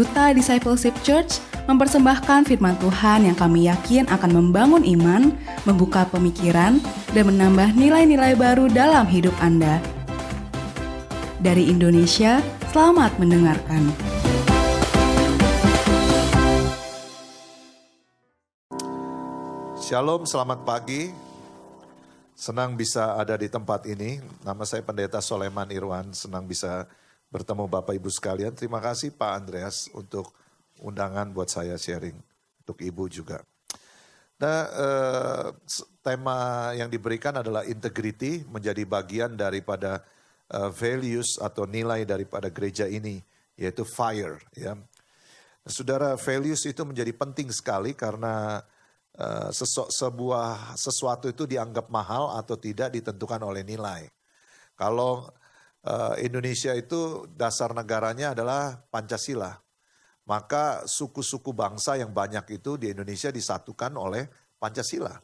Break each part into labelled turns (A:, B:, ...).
A: Duta Discipleship Church mempersembahkan firman Tuhan yang kami yakin akan membangun iman, membuka pemikiran, dan menambah nilai-nilai baru dalam hidup Anda. Dari Indonesia, selamat mendengarkan.
B: Shalom, selamat pagi. Senang bisa ada di tempat ini. Nama saya Pendeta Soleman Irwan. Senang bisa bertemu Bapak Ibu sekalian. Terima kasih Pak Andreas untuk undangan buat saya sharing. Untuk Ibu juga. Nah, eh, tema yang diberikan adalah integrity menjadi bagian daripada eh, values atau nilai daripada gereja ini, yaitu fire. Ya. Saudara, values itu menjadi penting sekali karena Eh, sesu, sebuah sesuatu itu dianggap mahal atau tidak ditentukan oleh nilai. Kalau uh, Indonesia itu dasar negaranya adalah Pancasila, maka suku-suku bangsa yang banyak itu di Indonesia disatukan oleh Pancasila.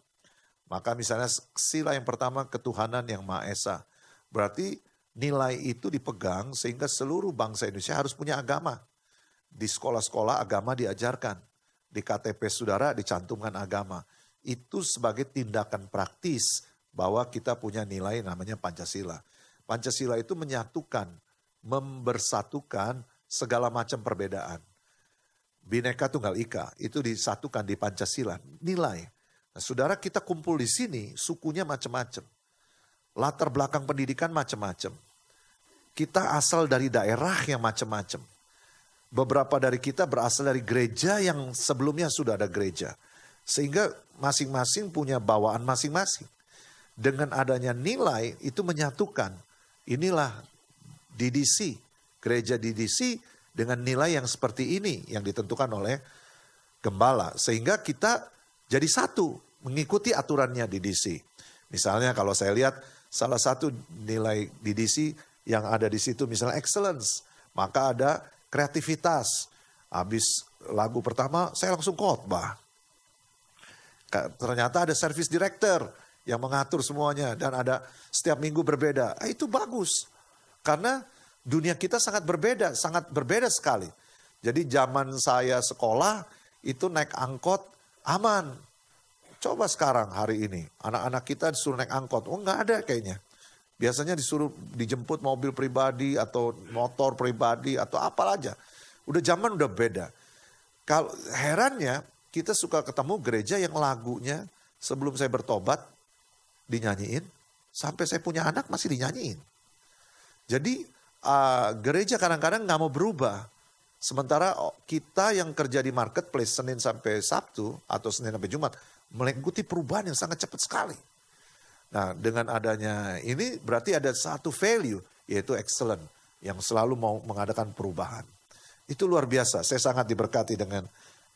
B: Maka misalnya sila yang pertama ketuhanan yang Maha Esa. Berarti nilai itu dipegang sehingga seluruh bangsa Indonesia harus punya agama. Di sekolah-sekolah agama diajarkan di KTP saudara dicantumkan agama. Itu sebagai tindakan praktis bahwa kita punya nilai namanya Pancasila. Pancasila itu menyatukan, membersatukan segala macam perbedaan. Bineka Tunggal Ika itu disatukan di Pancasila, nilai. Nah, saudara kita kumpul di sini, sukunya macam-macam. Latar belakang pendidikan macam-macam. Kita asal dari daerah yang macam-macam beberapa dari kita berasal dari gereja yang sebelumnya sudah ada gereja. Sehingga masing-masing punya bawaan masing-masing. Dengan adanya nilai itu menyatukan. Inilah DDC, gereja DDC dengan nilai yang seperti ini yang ditentukan oleh gembala. Sehingga kita jadi satu mengikuti aturannya DDC. Misalnya kalau saya lihat salah satu nilai DDC yang ada di situ misalnya excellence. Maka ada kreativitas. Habis lagu pertama saya langsung khotbah. Ternyata ada service director yang mengatur semuanya dan ada setiap minggu berbeda. Ah, itu bagus. Karena dunia kita sangat berbeda, sangat berbeda sekali. Jadi zaman saya sekolah itu naik angkot aman. Coba sekarang hari ini anak-anak kita disuruh naik angkot. Oh nggak ada kayaknya. Biasanya disuruh dijemput mobil pribadi atau motor pribadi atau apa aja. Udah zaman udah beda. Kalau herannya kita suka ketemu gereja yang lagunya sebelum saya bertobat dinyanyiin, sampai saya punya anak masih dinyanyiin. Jadi uh, gereja kadang-kadang nggak mau berubah. Sementara kita yang kerja di marketplace Senin sampai Sabtu atau Senin sampai Jumat mengikuti perubahan yang sangat cepat sekali. Nah, dengan adanya ini berarti ada satu value yaitu excellent yang selalu mau mengadakan perubahan. Itu luar biasa. Saya sangat diberkati dengan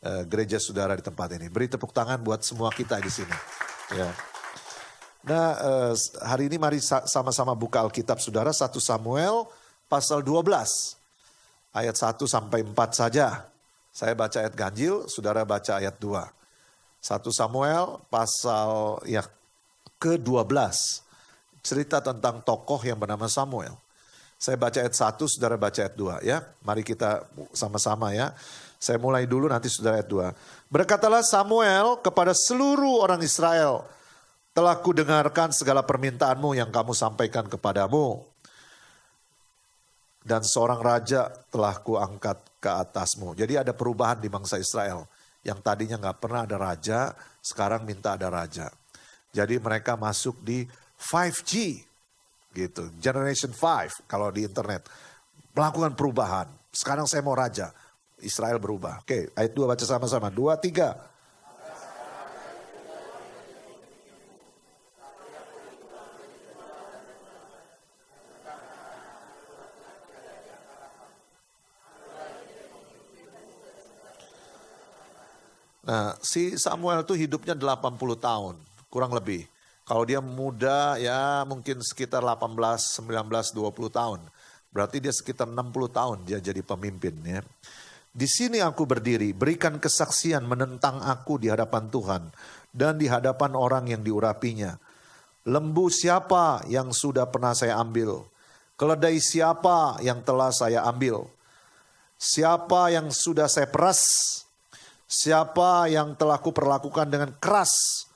B: uh, gereja saudara di tempat ini. Beri tepuk tangan buat semua kita di sini. Ya. Nah, uh, hari ini mari sama-sama buka Alkitab saudara 1 Samuel pasal 12 ayat 1 sampai 4 saja. Saya baca ayat ganjil, saudara baca ayat 2. 1 Samuel pasal ya ke-12. Cerita tentang tokoh yang bernama Samuel. Saya baca ayat 1, saudara baca ayat 2 ya. Mari kita sama-sama ya. Saya mulai dulu nanti saudara ayat 2. Berkatalah Samuel kepada seluruh orang Israel. Telah kudengarkan segala permintaanmu yang kamu sampaikan kepadamu. Dan seorang raja telah kuangkat ke atasmu. Jadi ada perubahan di bangsa Israel. Yang tadinya nggak pernah ada raja, sekarang minta ada raja. Jadi mereka masuk di 5G gitu, generation 5 kalau di internet. Melakukan perubahan. Sekarang saya mau raja. Israel berubah. Oke, ayat 2 baca sama-sama. 2 3. Nah, si Samuel itu hidupnya 80 tahun kurang lebih. Kalau dia muda ya mungkin sekitar 18, 19, 20 tahun. Berarti dia sekitar 60 tahun dia jadi pemimpin ya. Di sini aku berdiri, berikan kesaksian menentang aku di hadapan Tuhan dan di hadapan orang yang diurapinya. Lembu siapa yang sudah pernah saya ambil? Keledai siapa yang telah saya ambil? Siapa yang sudah saya peras, siapa yang telah aku perlakukan dengan keras,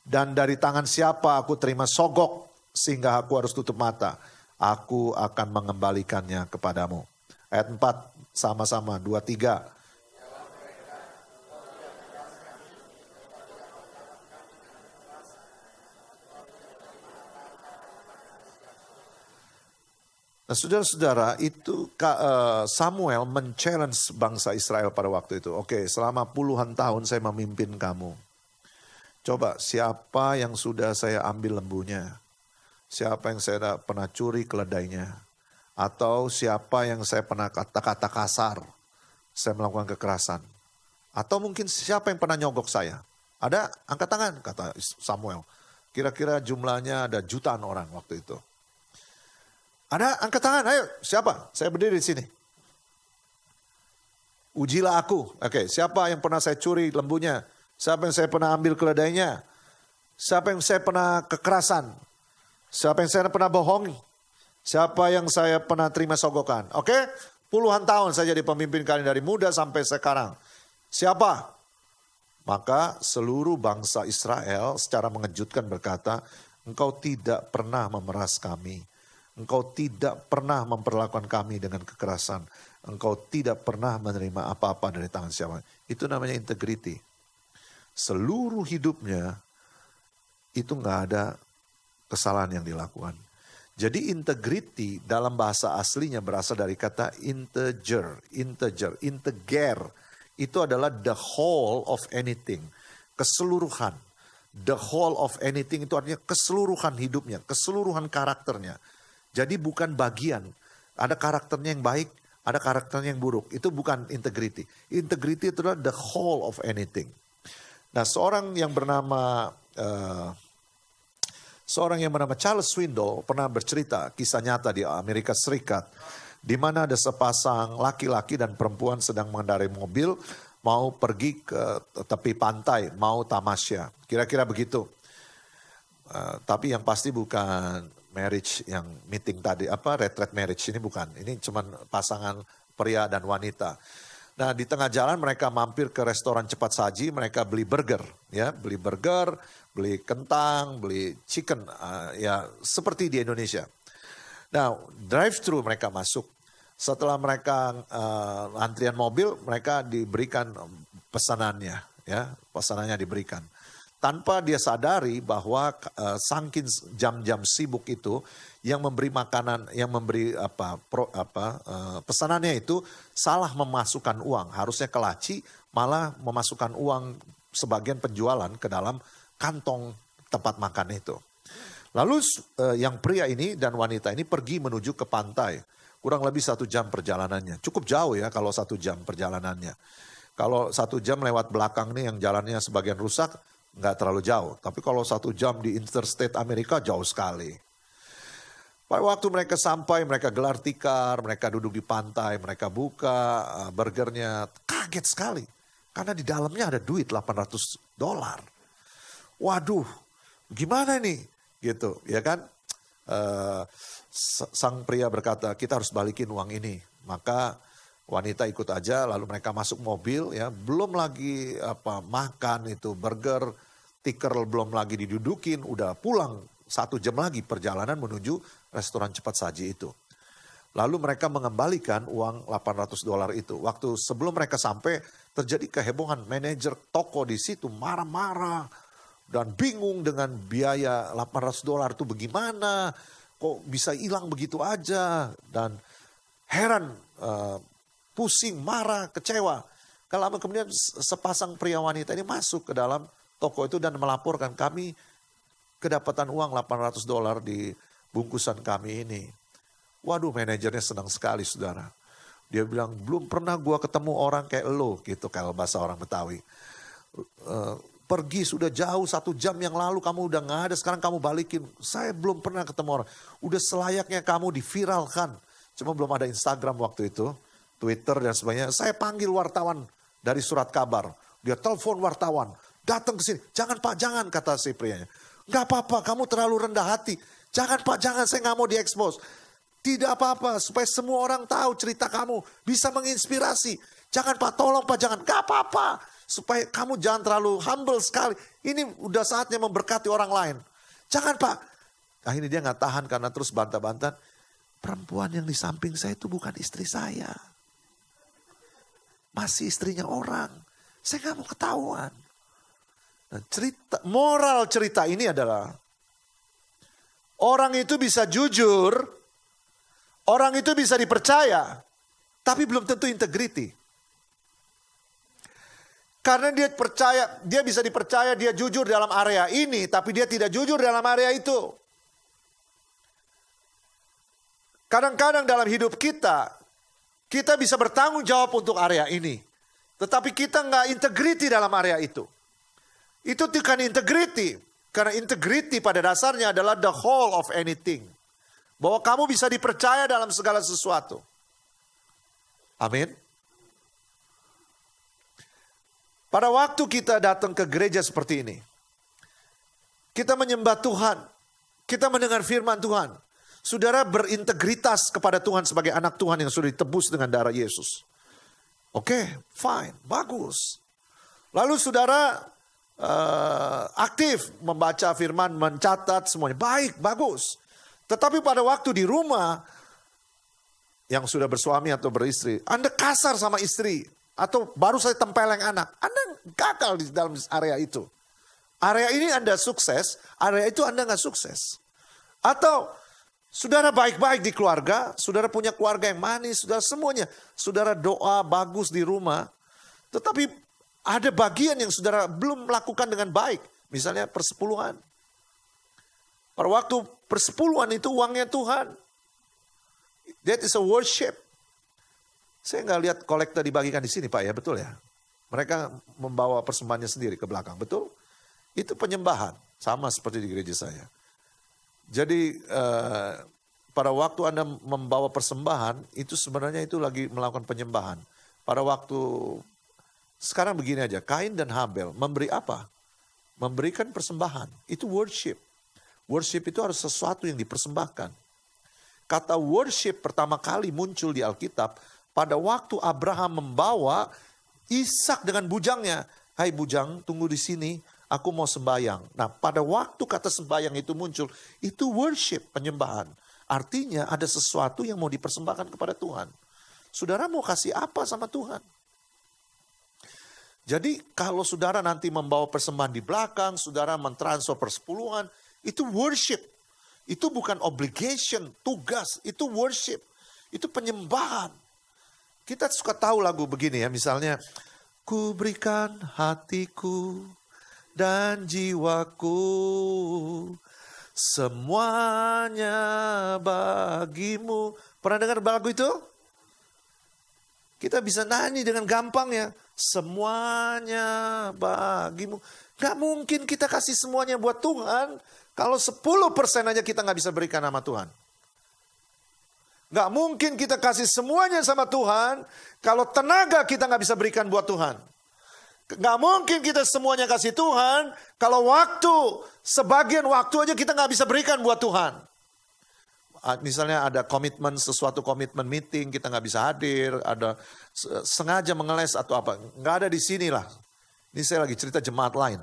B: dan dari tangan siapa aku terima sogok, sehingga aku harus tutup mata, aku akan mengembalikannya kepadamu. Ayat 4, sama-sama, 2, Nah, saudara-saudara, itu eh, Samuel men-challenge bangsa Israel pada waktu itu. Oke, selama puluhan tahun saya memimpin kamu. Coba siapa yang sudah saya ambil lembunya? Siapa yang saya pernah curi keledainya? Atau siapa yang saya pernah kata-kata kasar? Saya melakukan kekerasan. Atau mungkin siapa yang pernah nyogok saya? Ada angkat tangan, kata Samuel. Kira-kira jumlahnya ada jutaan orang waktu itu. Ada angkat tangan, ayo siapa? Saya berdiri di sini. Ujilah aku. Oke, siapa yang pernah saya curi lembunya? Siapa yang saya pernah ambil keledainya? Siapa yang saya pernah kekerasan? Siapa yang saya pernah bohongi? Siapa yang saya pernah terima sogokan? Oke, puluhan tahun saya jadi pemimpin kalian dari muda sampai sekarang. Siapa? Maka seluruh bangsa Israel secara mengejutkan berkata, engkau tidak pernah memeras kami Engkau tidak pernah memperlakukan kami dengan kekerasan. Engkau tidak pernah menerima apa-apa dari tangan siapa. Itu namanya integrity. Seluruh hidupnya itu nggak ada kesalahan yang dilakukan. Jadi integrity dalam bahasa aslinya berasal dari kata integer, integer, integer. Itu adalah the whole of anything, keseluruhan. The whole of anything itu artinya keseluruhan hidupnya, keseluruhan karakternya jadi bukan bagian. Ada karakternya yang baik, ada karakternya yang buruk. Itu bukan integrity. Integrity itu adalah the whole of anything. Nah, seorang yang bernama uh, seorang yang bernama Charles Swindoll pernah bercerita kisah nyata di Amerika Serikat di mana ada sepasang laki-laki dan perempuan sedang mengendarai mobil mau pergi ke tepi pantai, mau tamasya. Kira-kira begitu. Uh, tapi yang pasti bukan marriage yang meeting tadi apa retreat marriage ini bukan. Ini cuma pasangan pria dan wanita. Nah di tengah jalan mereka mampir ke restoran cepat saji mereka beli burger ya. Beli burger beli kentang beli chicken uh, ya seperti di Indonesia. Nah drive thru mereka masuk. Setelah mereka uh, antrian mobil mereka diberikan pesanannya ya. Pesanannya diberikan tanpa dia sadari bahwa uh, sangkin jam-jam sibuk itu yang memberi makanan yang memberi apa pro, apa uh, pesanannya itu salah memasukkan uang. Harusnya ke laci malah memasukkan uang sebagian penjualan ke dalam kantong tempat makan itu. Lalu uh, yang pria ini dan wanita ini pergi menuju ke pantai. Kurang lebih satu jam perjalanannya. Cukup jauh ya kalau satu jam perjalanannya. Kalau satu jam lewat belakang nih yang jalannya sebagian rusak nggak terlalu jauh. Tapi kalau satu jam di interstate Amerika jauh sekali. Pada waktu mereka sampai, mereka gelar tikar, mereka duduk di pantai, mereka buka uh, burgernya, kaget sekali. Karena di dalamnya ada duit 800 dolar. Waduh, gimana nih? Gitu, ya kan? Uh, sang pria berkata, kita harus balikin uang ini. Maka wanita ikut aja, lalu mereka masuk mobil, ya belum lagi apa makan itu burger, tiker belum lagi didudukin, udah pulang satu jam lagi perjalanan menuju restoran cepat saji itu. Lalu mereka mengembalikan uang 800 dolar itu. Waktu sebelum mereka sampai terjadi kehebohan manajer toko di situ marah-marah dan bingung dengan biaya 800 dolar itu bagaimana, kok bisa hilang begitu aja dan heran, uh, pusing, marah, kecewa. Kalau kemudian sepasang pria wanita ini masuk ke dalam toko itu dan melaporkan kami kedapatan uang 800 dolar di bungkusan kami ini. Waduh manajernya senang sekali saudara. Dia bilang belum pernah gua ketemu orang kayak lo gitu kalau bahasa orang Betawi. Uh, pergi sudah jauh satu jam yang lalu kamu udah nggak ada sekarang kamu balikin. Saya belum pernah ketemu orang. Udah selayaknya kamu diviralkan. Cuma belum ada Instagram waktu itu, Twitter dan sebagainya. Saya panggil wartawan dari surat kabar. Dia telepon wartawan datang ke sini. Jangan pak, jangan kata si prianya. Gak apa-apa, kamu terlalu rendah hati. Jangan pak, jangan, saya gak mau diekspos. Tidak apa-apa, supaya semua orang tahu cerita kamu. Bisa menginspirasi. Jangan Pak, tolong Pak, jangan. Gak apa-apa. Supaya kamu jangan terlalu humble sekali. Ini udah saatnya memberkati orang lain. Jangan Pak. Akhirnya dia nggak tahan karena terus bantah-bantah. Perempuan yang di samping saya itu bukan istri saya. Masih istrinya orang. Saya nggak mau ketahuan. Nah, cerita moral cerita ini adalah orang itu bisa jujur, orang itu bisa dipercaya, tapi belum tentu integriti. Karena dia percaya, dia bisa dipercaya dia jujur dalam area ini, tapi dia tidak jujur dalam area itu. Kadang-kadang dalam hidup kita, kita bisa bertanggung jawab untuk area ini. Tetapi kita nggak integriti dalam area itu. Itu bukan integrity. Karena integrity pada dasarnya adalah the whole of anything. Bahwa kamu bisa dipercaya dalam segala sesuatu. Amin. Pada waktu kita datang ke gereja seperti ini, kita menyembah Tuhan, kita mendengar firman Tuhan. Saudara berintegritas kepada Tuhan sebagai anak Tuhan yang sudah ditebus dengan darah Yesus. Oke, okay, fine, bagus. Lalu saudara uh, aktif membaca firman, mencatat semuanya. Baik, bagus. Tetapi pada waktu di rumah, yang sudah bersuami atau beristri, Anda kasar sama istri, atau baru saya tempeleng anak, Anda gagal di dalam area itu. Area ini Anda sukses, area itu Anda nggak sukses. Atau saudara baik-baik di keluarga, saudara punya keluarga yang manis, saudara semuanya, saudara doa bagus di rumah, tetapi ada bagian yang saudara belum melakukan dengan baik. Misalnya persepuluhan. Pada waktu persepuluhan itu uangnya Tuhan. That is a worship. Saya nggak lihat kolektor dibagikan di sini Pak ya, betul ya? Mereka membawa persembahannya sendiri ke belakang, betul? Itu penyembahan, sama seperti di gereja saya. Jadi eh, pada waktu Anda membawa persembahan, itu sebenarnya itu lagi melakukan penyembahan. Pada waktu sekarang begini aja, Kain dan Habel memberi apa? Memberikan persembahan. Itu worship. Worship itu harus sesuatu yang dipersembahkan. Kata worship pertama kali muncul di Alkitab pada waktu Abraham membawa Ishak dengan bujangnya. Hai bujang, tunggu di sini, aku mau sembayang. Nah, pada waktu kata sembayang itu muncul, itu worship, penyembahan. Artinya ada sesuatu yang mau dipersembahkan kepada Tuhan. Saudara mau kasih apa sama Tuhan? Jadi kalau saudara nanti membawa persembahan di belakang, saudara mentransfer persepuluhan, itu worship. Itu bukan obligation, tugas, itu worship. Itu penyembahan. Kita suka tahu lagu begini ya, misalnya, Ku berikan hatiku dan jiwaku, semuanya bagimu. Pernah dengar lagu itu? Kita bisa nyanyi dengan gampang ya semuanya bagimu. Gak mungkin kita kasih semuanya buat Tuhan. Kalau 10% aja kita gak bisa berikan nama Tuhan. Gak mungkin kita kasih semuanya sama Tuhan. Kalau tenaga kita gak bisa berikan buat Tuhan. Gak mungkin kita semuanya kasih Tuhan. Kalau waktu, sebagian waktu aja kita gak bisa berikan buat Tuhan misalnya ada komitmen sesuatu komitmen meeting kita nggak bisa hadir, ada sengaja mengeles atau apa, nggak ada di sini lah. Ini saya lagi cerita jemaat lain.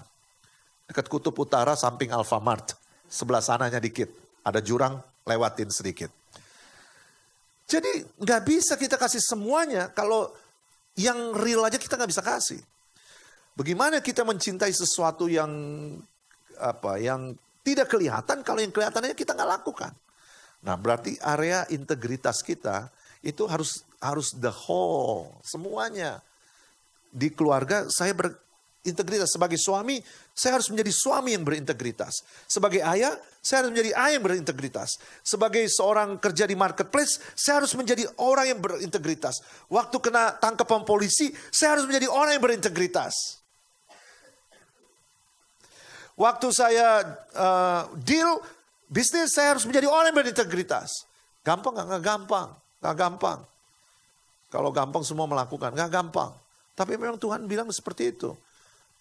B: Dekat kutub utara samping Alfamart, sebelah sananya dikit, ada jurang lewatin sedikit. Jadi nggak bisa kita kasih semuanya kalau yang real aja kita nggak bisa kasih. Bagaimana kita mencintai sesuatu yang apa yang tidak kelihatan kalau yang kelihatannya kita nggak lakukan. Nah, berarti area integritas kita itu harus harus the whole, semuanya. Di keluarga saya berintegritas sebagai suami, saya harus menjadi suami yang berintegritas. Sebagai ayah, saya harus menjadi ayah yang berintegritas. Sebagai seorang kerja di marketplace, saya harus menjadi orang yang berintegritas. Waktu kena tangkapan polisi, saya harus menjadi orang yang berintegritas. Waktu saya uh, deal, Bisnis saya harus menjadi orang yang berintegritas. Gampang nggak? Nggak gampang. Nggak gampang. Kalau gampang semua melakukan. Nggak gampang. Tapi memang Tuhan bilang seperti itu.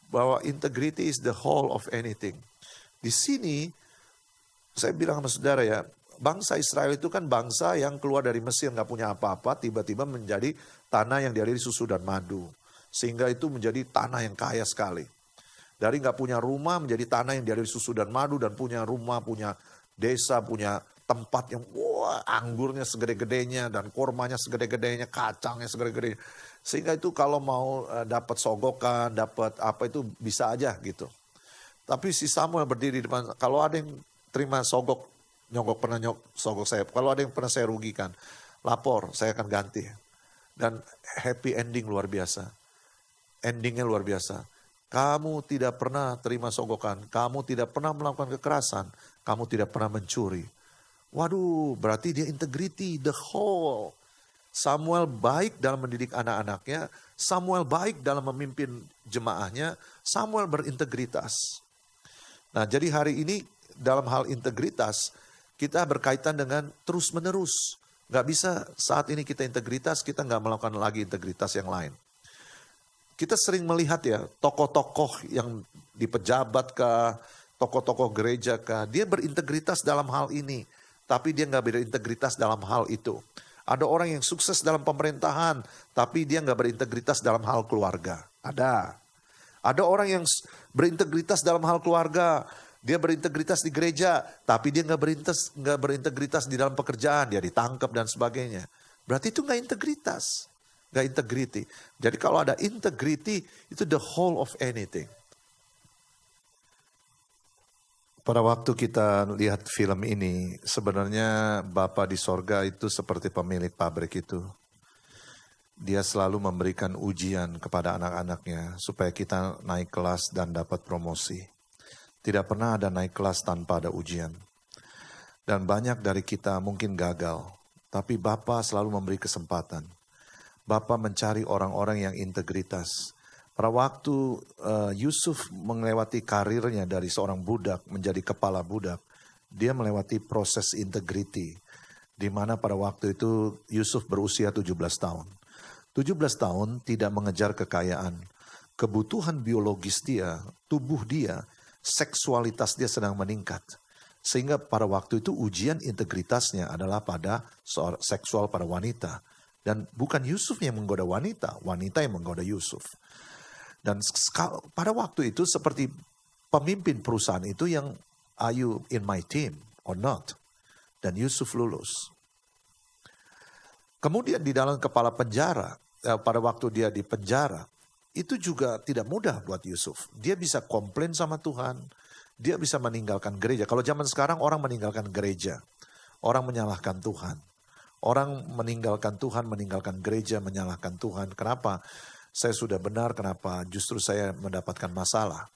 B: Bahwa integrity is the whole of anything. Di sini, saya bilang sama saudara ya, bangsa Israel itu kan bangsa yang keluar dari Mesir nggak punya apa-apa, tiba-tiba menjadi tanah yang dialiri susu dan madu. Sehingga itu menjadi tanah yang kaya sekali. Dari nggak punya rumah menjadi tanah yang dialiri susu dan madu dan punya rumah, punya desa, punya tempat yang wah anggurnya segede-gedenya dan kormanya segede-gedenya, kacangnya segede-gedenya. Sehingga itu kalau mau uh, dapat sogokan, dapat apa itu bisa aja gitu. Tapi si Samuel berdiri di depan, kalau ada yang terima sogok, nyogok pernah nyok, sogok saya, kalau ada yang pernah saya rugikan, lapor, saya akan ganti. Dan happy ending luar biasa. Endingnya luar biasa. Kamu tidak pernah terima sogokan, kamu tidak pernah melakukan kekerasan, kamu tidak pernah mencuri. Waduh, berarti dia integrity, the whole. Samuel baik dalam mendidik anak-anaknya, Samuel baik dalam memimpin jemaahnya, Samuel berintegritas. Nah, jadi hari ini dalam hal integritas, kita berkaitan dengan terus-menerus. Gak bisa saat ini kita integritas, kita nggak melakukan lagi integritas yang lain kita sering melihat ya tokoh-tokoh yang di pejabat kah, tokoh-tokoh gereja kah, dia berintegritas dalam hal ini, tapi dia nggak berintegritas dalam hal itu. Ada orang yang sukses dalam pemerintahan, tapi dia nggak berintegritas dalam hal keluarga. Ada. Ada orang yang berintegritas dalam hal keluarga, dia berintegritas di gereja, tapi dia nggak berintegritas, nggak berintegritas di dalam pekerjaan, dia ditangkap dan sebagainya. Berarti itu nggak integritas. Gak integrity. Jadi kalau ada integrity, itu the whole of anything. Pada waktu kita lihat film ini, sebenarnya Bapak di sorga itu seperti pemilik pabrik itu. Dia selalu memberikan ujian kepada anak-anaknya supaya kita naik kelas dan dapat promosi. Tidak pernah ada naik kelas tanpa ada ujian. Dan banyak dari kita mungkin gagal, tapi Bapak selalu memberi kesempatan. Bapak mencari orang-orang yang integritas. Pada waktu uh, Yusuf melewati karirnya dari seorang budak menjadi kepala budak, dia melewati proses integriti. Di mana pada waktu itu Yusuf berusia 17 tahun. 17 tahun tidak mengejar kekayaan. Kebutuhan biologis dia, tubuh dia, seksualitas dia sedang meningkat. Sehingga pada waktu itu ujian integritasnya adalah pada seksual pada wanita dan bukan Yusuf yang menggoda wanita, wanita yang menggoda Yusuf. Dan pada waktu itu seperti pemimpin perusahaan itu yang are you in my team or not? Dan Yusuf lulus. Kemudian di dalam kepala penjara, eh, pada waktu dia di penjara, itu juga tidak mudah buat Yusuf. Dia bisa komplain sama Tuhan, dia bisa meninggalkan gereja. Kalau zaman sekarang orang meninggalkan gereja, orang menyalahkan Tuhan. Orang meninggalkan Tuhan, meninggalkan gereja, menyalahkan Tuhan. Kenapa? Saya sudah benar, kenapa justru saya mendapatkan masalah.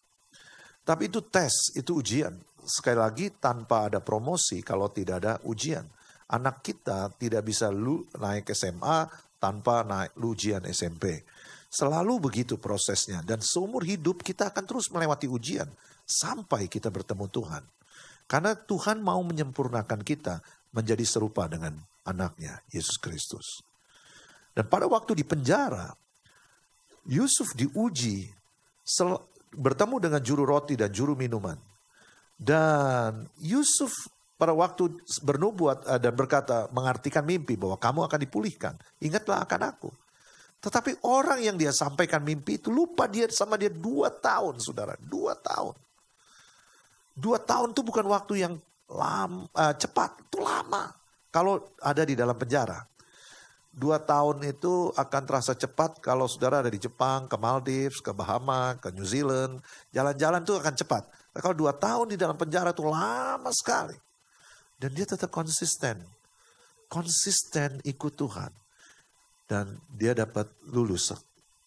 B: Tapi itu tes, itu ujian. Sekali lagi tanpa ada promosi kalau tidak ada ujian. Anak kita tidak bisa lu naik SMA tanpa naik ujian SMP. Selalu begitu prosesnya dan seumur hidup kita akan terus melewati ujian sampai kita bertemu Tuhan. Karena Tuhan mau menyempurnakan kita menjadi serupa dengan anaknya, Yesus Kristus. Dan pada waktu di penjara, Yusuf diuji bertemu dengan juru roti dan juru minuman. Dan Yusuf pada waktu bernubuat eh, dan berkata, mengartikan mimpi bahwa kamu akan dipulihkan. Ingatlah akan aku. Tetapi orang yang dia sampaikan mimpi itu lupa dia sama dia dua tahun, saudara. Dua tahun. Dua tahun itu bukan waktu yang lama, uh, cepat, itu lama. Kalau ada di dalam penjara, dua tahun itu akan terasa cepat kalau saudara ada di Jepang, ke Maldives, ke Bahama, ke New Zealand. Jalan-jalan itu akan cepat. Nah, kalau dua tahun di dalam penjara itu lama sekali. Dan dia tetap konsisten. Konsisten ikut Tuhan. Dan dia dapat lulus.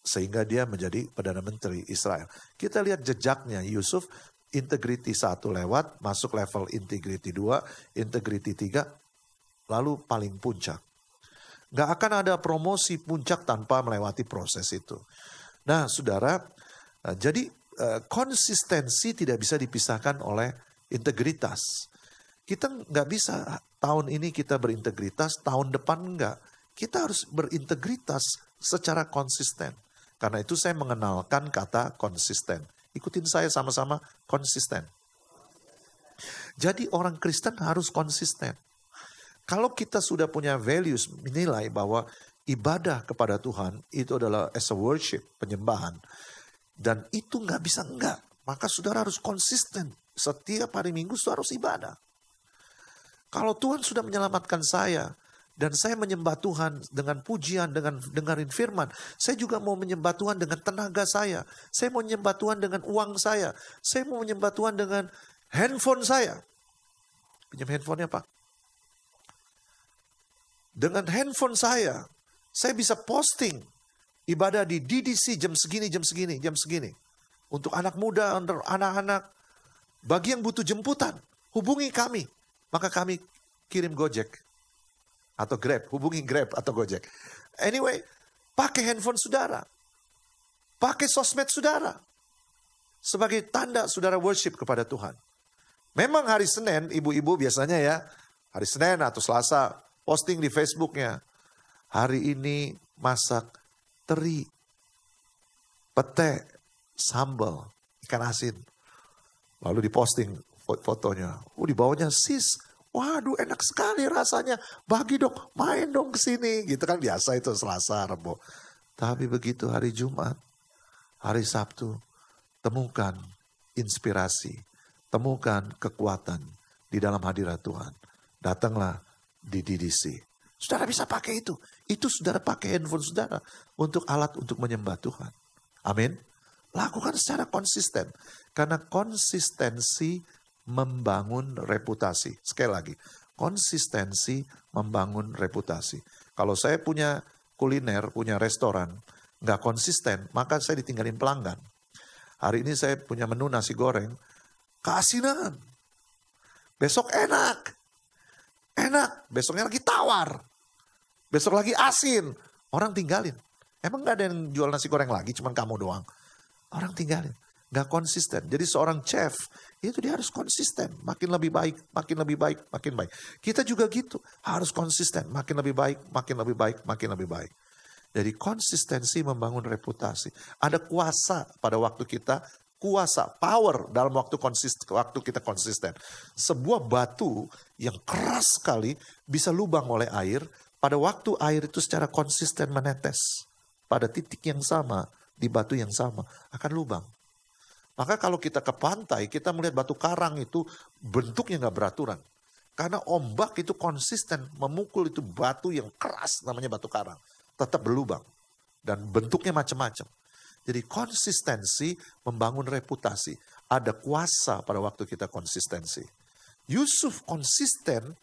B: Sehingga dia menjadi Perdana Menteri Israel. Kita lihat jejaknya Yusuf. Integrity satu lewat, masuk level integrity dua, integrity tiga, lalu paling puncak. Gak akan ada promosi puncak tanpa melewati proses itu. Nah saudara, eh, jadi eh, konsistensi tidak bisa dipisahkan oleh integritas. Kita nggak bisa tahun ini kita berintegritas, tahun depan enggak. Kita harus berintegritas secara konsisten. Karena itu saya mengenalkan kata konsisten. Ikutin saya sama-sama konsisten. Jadi orang Kristen harus konsisten. Kalau kita sudah punya values, menilai bahwa ibadah kepada Tuhan itu adalah as a worship, penyembahan. Dan itu nggak bisa enggak. Maka saudara harus konsisten. Setiap hari minggu saudara harus ibadah. Kalau Tuhan sudah menyelamatkan saya, dan saya menyembah Tuhan dengan pujian, dengan dengarin firman. Saya juga mau menyembah Tuhan dengan tenaga saya. Saya mau menyembah Tuhan dengan uang saya. Saya mau menyembah Tuhan dengan handphone saya. Pinjam handphonenya Pak. Dengan handphone saya, saya bisa posting ibadah di DDC jam segini, jam segini, jam segini. Untuk anak muda, untuk anak-anak. Bagi yang butuh jemputan, hubungi kami. Maka kami kirim Gojek. Atau Grab, hubungi Grab atau Gojek. Anyway, pakai handphone saudara. Pakai sosmed saudara. Sebagai tanda saudara worship kepada Tuhan. Memang hari Senin, ibu-ibu biasanya ya, hari Senin atau Selasa, posting di Facebooknya. Hari ini masak teri, pete, sambal, ikan asin. Lalu diposting fotonya. Oh di bawahnya sis, waduh enak sekali rasanya. Bagi dong, main dong ke sini. Gitu kan biasa itu Selasa, Rebo. Tapi begitu hari Jumat, hari Sabtu, temukan inspirasi, temukan kekuatan di dalam hadirat Tuhan. Datanglah di DDC. Saudara bisa pakai itu. Itu saudara pakai handphone saudara untuk alat untuk menyembah Tuhan. Amin. Lakukan secara konsisten. Karena konsistensi membangun reputasi. Sekali lagi, konsistensi membangun reputasi. Kalau saya punya kuliner, punya restoran, nggak konsisten, maka saya ditinggalin pelanggan. Hari ini saya punya menu nasi goreng, keasinan. Besok enak. Enak. Besoknya lagi tawar. Besok lagi asin. Orang tinggalin. Emang gak ada yang jual nasi goreng lagi, cuman kamu doang. Orang tinggalin. Gak konsisten. Jadi seorang chef, itu dia harus konsisten. Makin lebih baik, makin lebih baik, makin baik. Kita juga gitu. Harus konsisten. Makin lebih baik, makin lebih baik, makin lebih baik. Jadi konsistensi membangun reputasi. Ada kuasa pada waktu kita kuasa, power dalam waktu konsisten, waktu kita konsisten. Sebuah batu yang keras sekali bisa lubang oleh air, pada waktu air itu secara konsisten menetes pada titik yang sama, di batu yang sama, akan lubang. Maka kalau kita ke pantai, kita melihat batu karang itu bentuknya nggak beraturan. Karena ombak itu konsisten memukul itu batu yang keras namanya batu karang. Tetap berlubang. Dan bentuknya macam-macam. Jadi konsistensi membangun reputasi. Ada kuasa pada waktu kita konsistensi. Yusuf konsisten,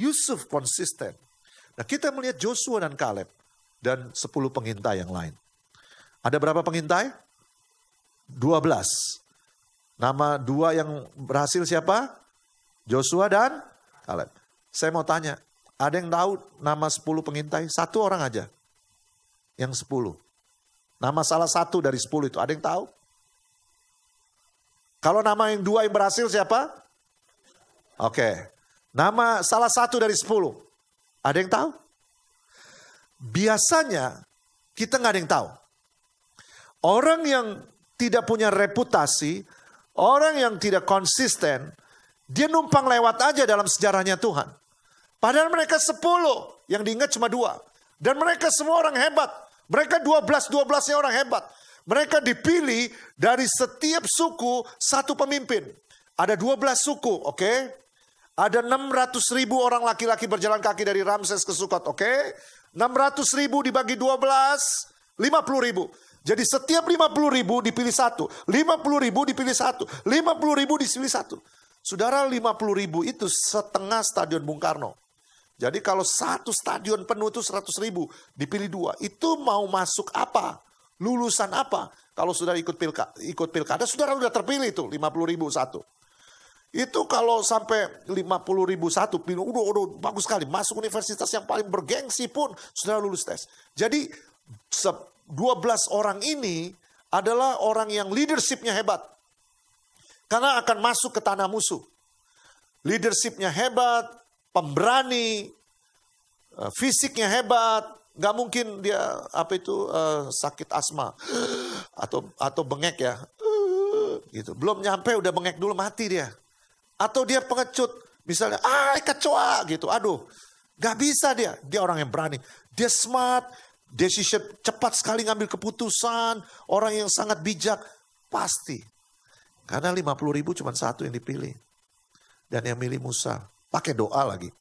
B: Yusuf konsisten. Nah kita melihat Joshua dan Kaleb dan 10 pengintai yang lain. Ada berapa pengintai? 12. Nama dua yang berhasil siapa? Joshua dan Kaleb. Saya mau tanya, ada yang tahu nama 10 pengintai? Satu orang aja. Yang 10. Nama salah satu dari sepuluh itu, ada yang tahu? Kalau nama yang dua yang berhasil siapa? Oke. Nama salah satu dari sepuluh. Ada yang tahu? Biasanya kita nggak ada yang tahu. Orang yang tidak punya reputasi, orang yang tidak konsisten, dia numpang lewat aja dalam sejarahnya Tuhan. Padahal mereka sepuluh, yang diingat cuma dua. Dan mereka semua orang hebat. Mereka 12-12-nya orang hebat. Mereka dipilih dari setiap suku satu pemimpin. Ada 12 suku, oke? Okay? Ada 600 ribu orang laki-laki berjalan kaki dari Ramses ke Sukot, oke? Okay? 600 ribu dibagi 12, 50 ribu. Jadi setiap 50 ribu dipilih satu, 50 ribu dipilih satu, 50 ribu dipilih satu. Saudara 50 ribu itu setengah stadion Bung Karno. Jadi kalau satu stadion penuh itu 100 ribu, dipilih dua. Itu mau masuk apa? Lulusan apa? Kalau sudah ikut pilkada, ikut pilkada, saudara sudah terpilih itu 50 ribu satu. Itu kalau sampai 50 ribu satu, pilih, udah, udah bagus sekali. Masuk universitas yang paling bergengsi pun, saudara lulus tes. Jadi 12 orang ini adalah orang yang leadershipnya hebat. Karena akan masuk ke tanah musuh. Leadershipnya hebat, pemberani, eh, fisiknya hebat, nggak mungkin dia apa itu uh, sakit asma atau atau bengek ya, gitu. Belum nyampe udah bengek dulu mati dia. Atau dia pengecut, misalnya, ah kecoa gitu, aduh, Gak bisa dia. Dia orang yang berani. Dia smart. Decision cepat sekali ngambil keputusan. Orang yang sangat bijak. Pasti. Karena 50 ribu cuma satu yang dipilih. Dan yang milih Musa. Pakai doa lagi.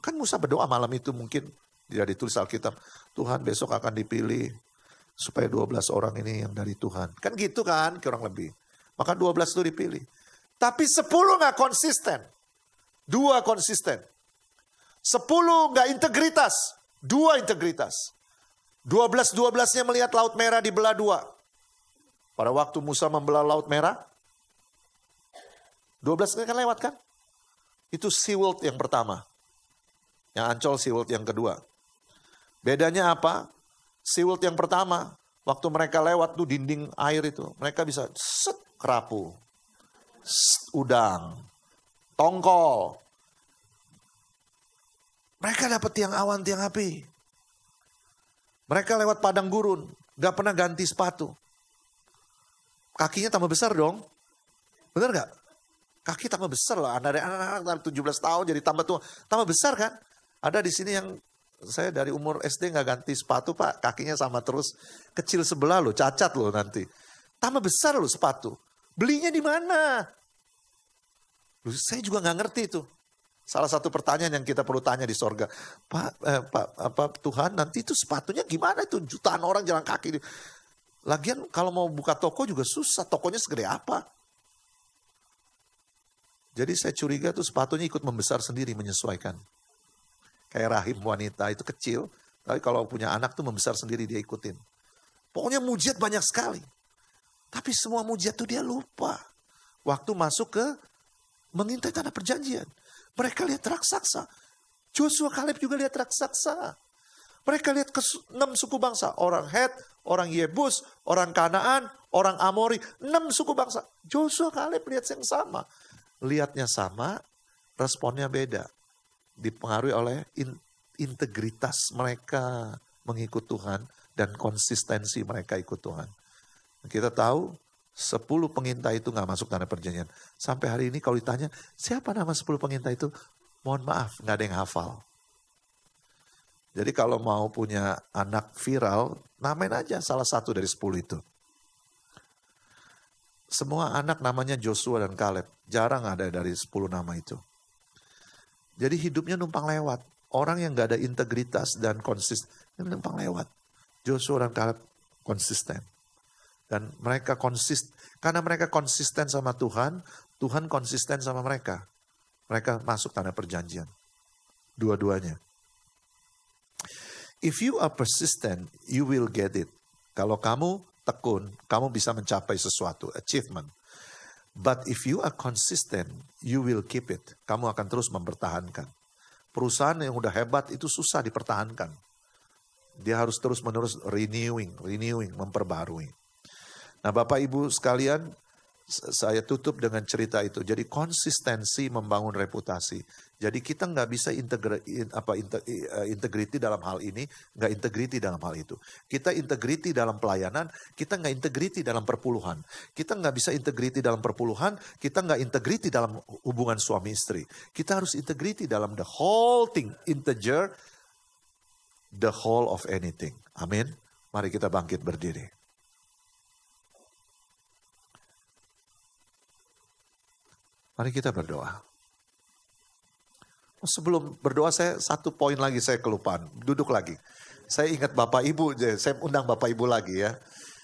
B: Kan Musa berdoa malam itu mungkin. Tidak ditulis Alkitab. Tuhan besok akan dipilih. Supaya 12 orang ini yang dari Tuhan. Kan gitu kan kurang lebih. Maka 12 itu dipilih. Tapi 10 gak konsisten. Dua konsisten. Sepuluh nggak integritas. Dua integritas. Dua belas dua belasnya melihat laut merah dibelah dua. Pada waktu Musa membelah laut merah. Dua belas kan lewat kan? Itu SeaWorld yang pertama. Yang Ancol SeaWorld yang kedua. Bedanya apa? SeaWorld yang pertama. Waktu mereka lewat tuh dinding air itu. Mereka bisa set kerapu. Set, udang. Tongkol. Mereka dapat tiang awan, tiang api. Mereka lewat padang gurun, gak pernah ganti sepatu. Kakinya tambah besar dong. Bener gak? Kaki tambah besar loh. Anak-anak dari 17 tahun jadi tambah tua. Tambah besar kan? Ada di sini yang saya dari umur SD gak ganti sepatu pak. Kakinya sama terus. Kecil sebelah loh, cacat loh nanti. Tambah besar loh sepatu. Belinya di mana? saya juga gak ngerti itu. Salah satu pertanyaan yang kita perlu tanya di sorga, Pak, eh, Pak, apa Tuhan nanti itu sepatunya gimana itu jutaan orang jalan kaki. Lagian kalau mau buka toko juga susah, tokonya segede apa? Jadi saya curiga tuh sepatunya ikut membesar sendiri menyesuaikan. Kayak rahim wanita itu kecil, tapi kalau punya anak tuh membesar sendiri dia ikutin. Pokoknya mujiat banyak sekali. Tapi semua mujiat tuh dia lupa. Waktu masuk ke mengintai tanah perjanjian. Mereka lihat raksasa. Joshua Kaleb juga lihat raksasa. Mereka lihat ke enam suku bangsa. Orang Het, orang Yebus, orang Kanaan, orang Amori. Enam suku bangsa. Joshua Kaleb lihat yang sama. Lihatnya sama, responnya beda. Dipengaruhi oleh in, integritas mereka mengikut Tuhan dan konsistensi mereka ikut Tuhan. Kita tahu Sepuluh pengintai itu nggak masuk tanah perjanjian. Sampai hari ini kalau ditanya, siapa nama sepuluh pengintai itu? Mohon maaf, nggak ada yang hafal. Jadi kalau mau punya anak viral, namain aja salah satu dari sepuluh itu. Semua anak namanya Joshua dan Caleb. Jarang ada dari sepuluh nama itu. Jadi hidupnya numpang lewat. Orang yang gak ada integritas dan konsisten, numpang lewat. Joshua dan Caleb konsisten. Dan mereka konsisten, karena mereka konsisten sama Tuhan, Tuhan konsisten sama mereka. Mereka masuk tanah perjanjian. Dua-duanya. If you are persistent, you will get it. Kalau kamu tekun, kamu bisa mencapai sesuatu, achievement. But if you are consistent, you will keep it. Kamu akan terus mempertahankan. Perusahaan yang udah hebat itu susah dipertahankan. Dia harus terus menerus renewing, renewing, memperbarui. Nah Bapak Ibu sekalian, saya tutup dengan cerita itu. Jadi konsistensi membangun reputasi. Jadi kita nggak bisa integri, apa, eh, integriti dalam hal ini, nggak integriti dalam hal itu. Kita integriti dalam pelayanan, kita nggak integriti dalam perpuluhan. Kita nggak bisa integriti dalam perpuluhan, kita nggak integriti dalam hubungan suami istri. Kita harus integriti dalam the whole thing, integer, the whole of anything. Amin. Mari kita bangkit berdiri. Mari kita berdoa. Oh, sebelum berdoa saya satu poin lagi saya kelupaan. Duduk lagi. Saya ingat Bapak Ibu, saya undang Bapak Ibu lagi ya.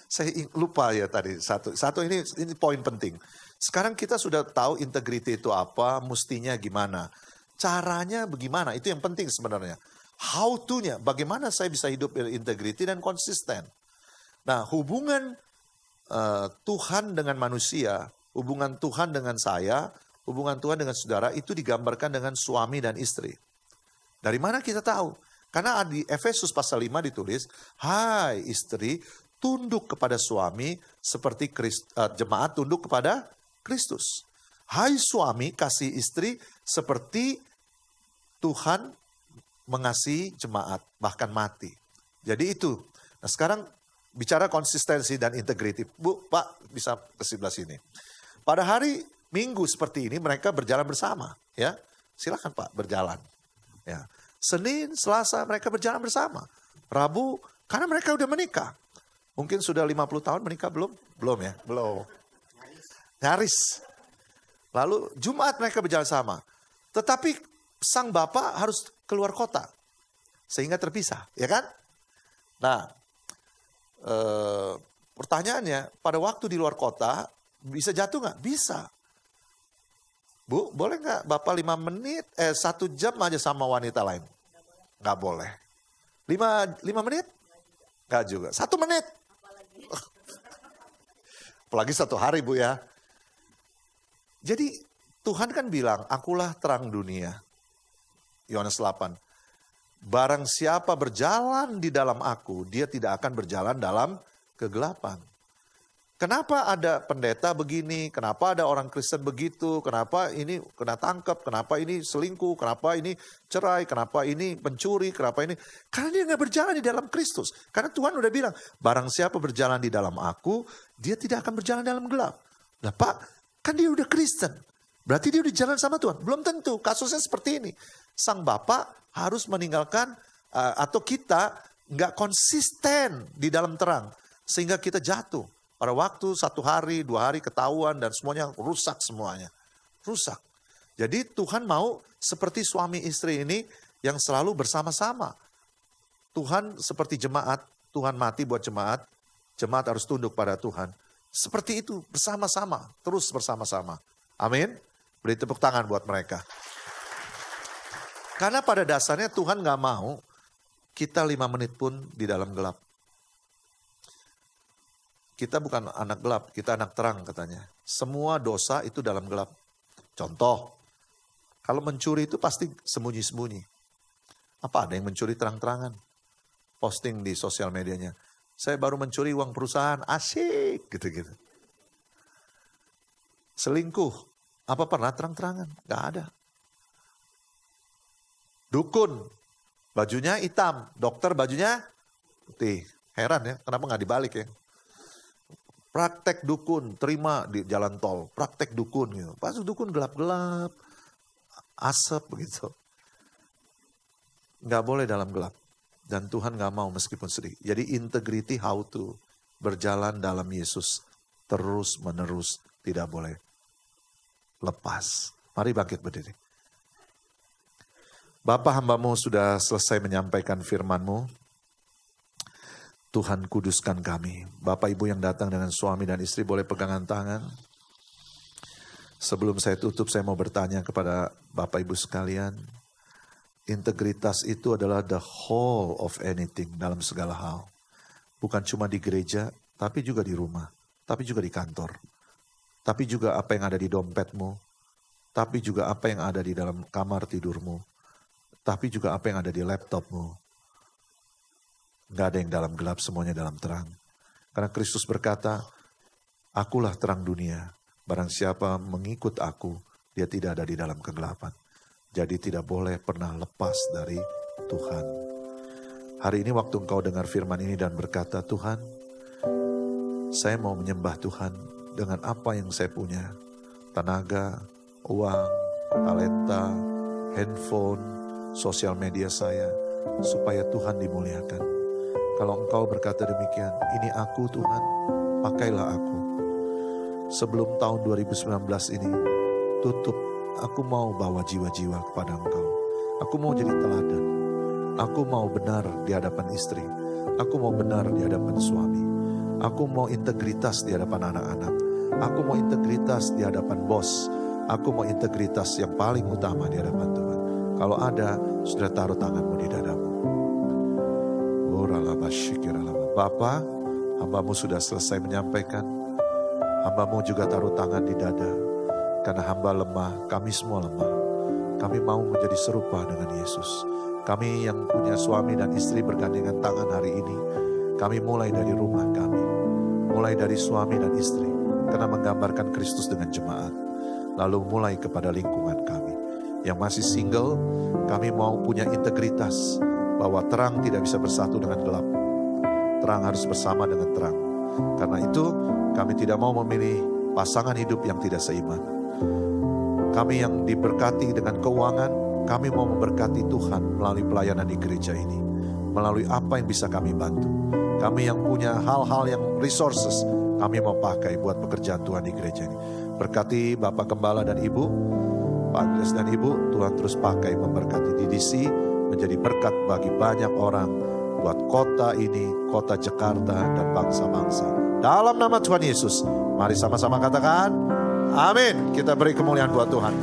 B: Saya lupa ya tadi satu. Satu ini ini poin penting. Sekarang kita sudah tahu integriti itu apa, mestinya gimana. Caranya bagaimana, itu yang penting sebenarnya. How to-nya, bagaimana saya bisa hidup berintegriti dan konsisten. Nah hubungan uh, Tuhan dengan manusia, hubungan Tuhan dengan saya, hubungan Tuhan dengan saudara itu digambarkan dengan suami dan istri. Dari mana kita tahu? Karena di Efesus pasal 5 ditulis, Hai istri, tunduk kepada suami seperti Christ, uh, jemaat tunduk kepada Kristus. Hai suami, kasih istri seperti Tuhan mengasihi jemaat, bahkan mati. Jadi itu. Nah sekarang bicara konsistensi dan integriti. Bu, Pak bisa ke sebelah sini. Pada hari minggu seperti ini mereka berjalan bersama, ya. Silakan Pak berjalan. Ya. Senin, Selasa mereka berjalan bersama. Rabu karena mereka udah menikah. Mungkin sudah 50 tahun menikah belum? Belum ya? Belum. Nyaris. Lalu Jumat mereka berjalan sama. Tetapi sang bapak harus keluar kota. Sehingga terpisah, ya kan? Nah, eh, pertanyaannya, pada waktu di luar kota, bisa jatuh nggak? Bisa. Bu, boleh nggak Bapak lima menit, eh satu jam aja sama wanita lain? Nggak boleh. Lima, lima menit? Nggak juga. Satu menit? Apalagi satu hari Bu ya. Jadi Tuhan kan bilang, akulah terang dunia. Yohanes 8. Barang siapa berjalan di dalam aku, dia tidak akan berjalan dalam kegelapan. Kenapa ada pendeta begini? Kenapa ada orang Kristen begitu? Kenapa ini kena tangkap? Kenapa ini selingkuh? Kenapa ini cerai? Kenapa ini pencuri? Kenapa ini? Karena dia nggak berjalan di dalam Kristus. Karena Tuhan udah bilang, barang siapa berjalan di dalam aku, dia tidak akan berjalan dalam gelap. Nah Pak, kan dia udah Kristen. Berarti dia udah jalan sama Tuhan. Belum tentu, kasusnya seperti ini. Sang Bapak harus meninggalkan, uh, atau kita nggak konsisten di dalam terang. Sehingga kita jatuh pada waktu satu hari, dua hari ketahuan dan semuanya rusak semuanya. Rusak. Jadi Tuhan mau seperti suami istri ini yang selalu bersama-sama. Tuhan seperti jemaat, Tuhan mati buat jemaat, jemaat harus tunduk pada Tuhan. Seperti itu bersama-sama, terus bersama-sama. Amin. Beri tepuk tangan buat mereka. Karena pada dasarnya Tuhan gak mau kita lima menit pun di dalam gelap. Kita bukan anak gelap, kita anak terang katanya. Semua dosa itu dalam gelap. Contoh, kalau mencuri itu pasti sembunyi-sembunyi. Apa ada yang mencuri terang-terangan? Posting di sosial medianya. Saya baru mencuri uang perusahaan, asik gitu-gitu. Selingkuh, apa pernah terang-terangan? Gak ada. Dukun, bajunya hitam, dokter bajunya putih. Heran ya, kenapa nggak dibalik ya? Praktek dukun, terima di jalan tol. Praktek dukun gitu. Pas dukun gelap-gelap, asap begitu. Nggak boleh dalam gelap. Dan Tuhan nggak mau meskipun sedih. Jadi integrity how to berjalan dalam Yesus terus menerus tidak boleh lepas. Mari bangkit berdiri. Bapak hambamu sudah selesai menyampaikan firmanmu. Tuhan kuduskan kami. Bapak Ibu yang datang dengan suami dan istri boleh pegangan tangan. Sebelum saya tutup saya mau bertanya kepada Bapak Ibu sekalian. Integritas itu adalah the whole of anything dalam segala hal. Bukan cuma di gereja, tapi juga di rumah. Tapi juga di kantor. Tapi juga apa yang ada di dompetmu. Tapi juga apa yang ada di dalam kamar tidurmu. Tapi juga apa yang ada di laptopmu Gak ada yang dalam gelap, semuanya dalam terang. Karena Kristus berkata, Akulah terang dunia. Barang siapa mengikut aku, dia tidak ada di dalam kegelapan. Jadi tidak boleh pernah lepas dari Tuhan. Hari ini waktu engkau dengar firman ini dan berkata, Tuhan, saya mau menyembah Tuhan dengan apa yang saya punya. Tenaga, uang, talenta, handphone, sosial media saya, supaya Tuhan dimuliakan. Kalau engkau berkata demikian, ini aku Tuhan, pakailah aku. Sebelum tahun 2019 ini tutup, aku mau bawa jiwa-jiwa kepada engkau. Aku mau jadi teladan. Aku mau benar di hadapan istri. Aku mau benar di hadapan suami. Aku mau integritas di hadapan anak-anak. Aku mau integritas di hadapan bos. Aku mau integritas yang paling utama di hadapan Tuhan. Kalau ada, sudah taruh tanganmu di dadamu. Bapa, hambamu sudah selesai menyampaikan. Hambamu juga taruh tangan di dada. Karena hamba lemah, kami semua lemah. Kami mau menjadi serupa dengan Yesus. Kami yang punya suami dan istri bergandengan tangan hari ini. Kami mulai dari rumah kami. Mulai dari suami dan istri. Karena menggambarkan Kristus dengan jemaat. Lalu mulai kepada lingkungan kami. Yang masih single, kami mau punya integritas bahwa terang tidak bisa bersatu dengan gelap terang harus bersama dengan terang. Karena itu kami tidak mau memilih pasangan hidup yang tidak seiman. Kami yang diberkati dengan keuangan, Kami mau memberkati Tuhan melalui pelayanan di gereja ini. Melalui apa yang bisa kami bantu. Kami yang punya hal-hal yang resources, kami mau pakai buat pekerjaan Tuhan di gereja ini. Berkati Bapak Gembala dan Ibu, Pak Andres dan Ibu, Tuhan terus pakai memberkati DDC menjadi berkat bagi banyak orang buat kota ini, kota Jakarta dan bangsa-bangsa. Dalam nama Tuhan Yesus, mari sama-sama katakan, amin. Kita beri kemuliaan buat Tuhan.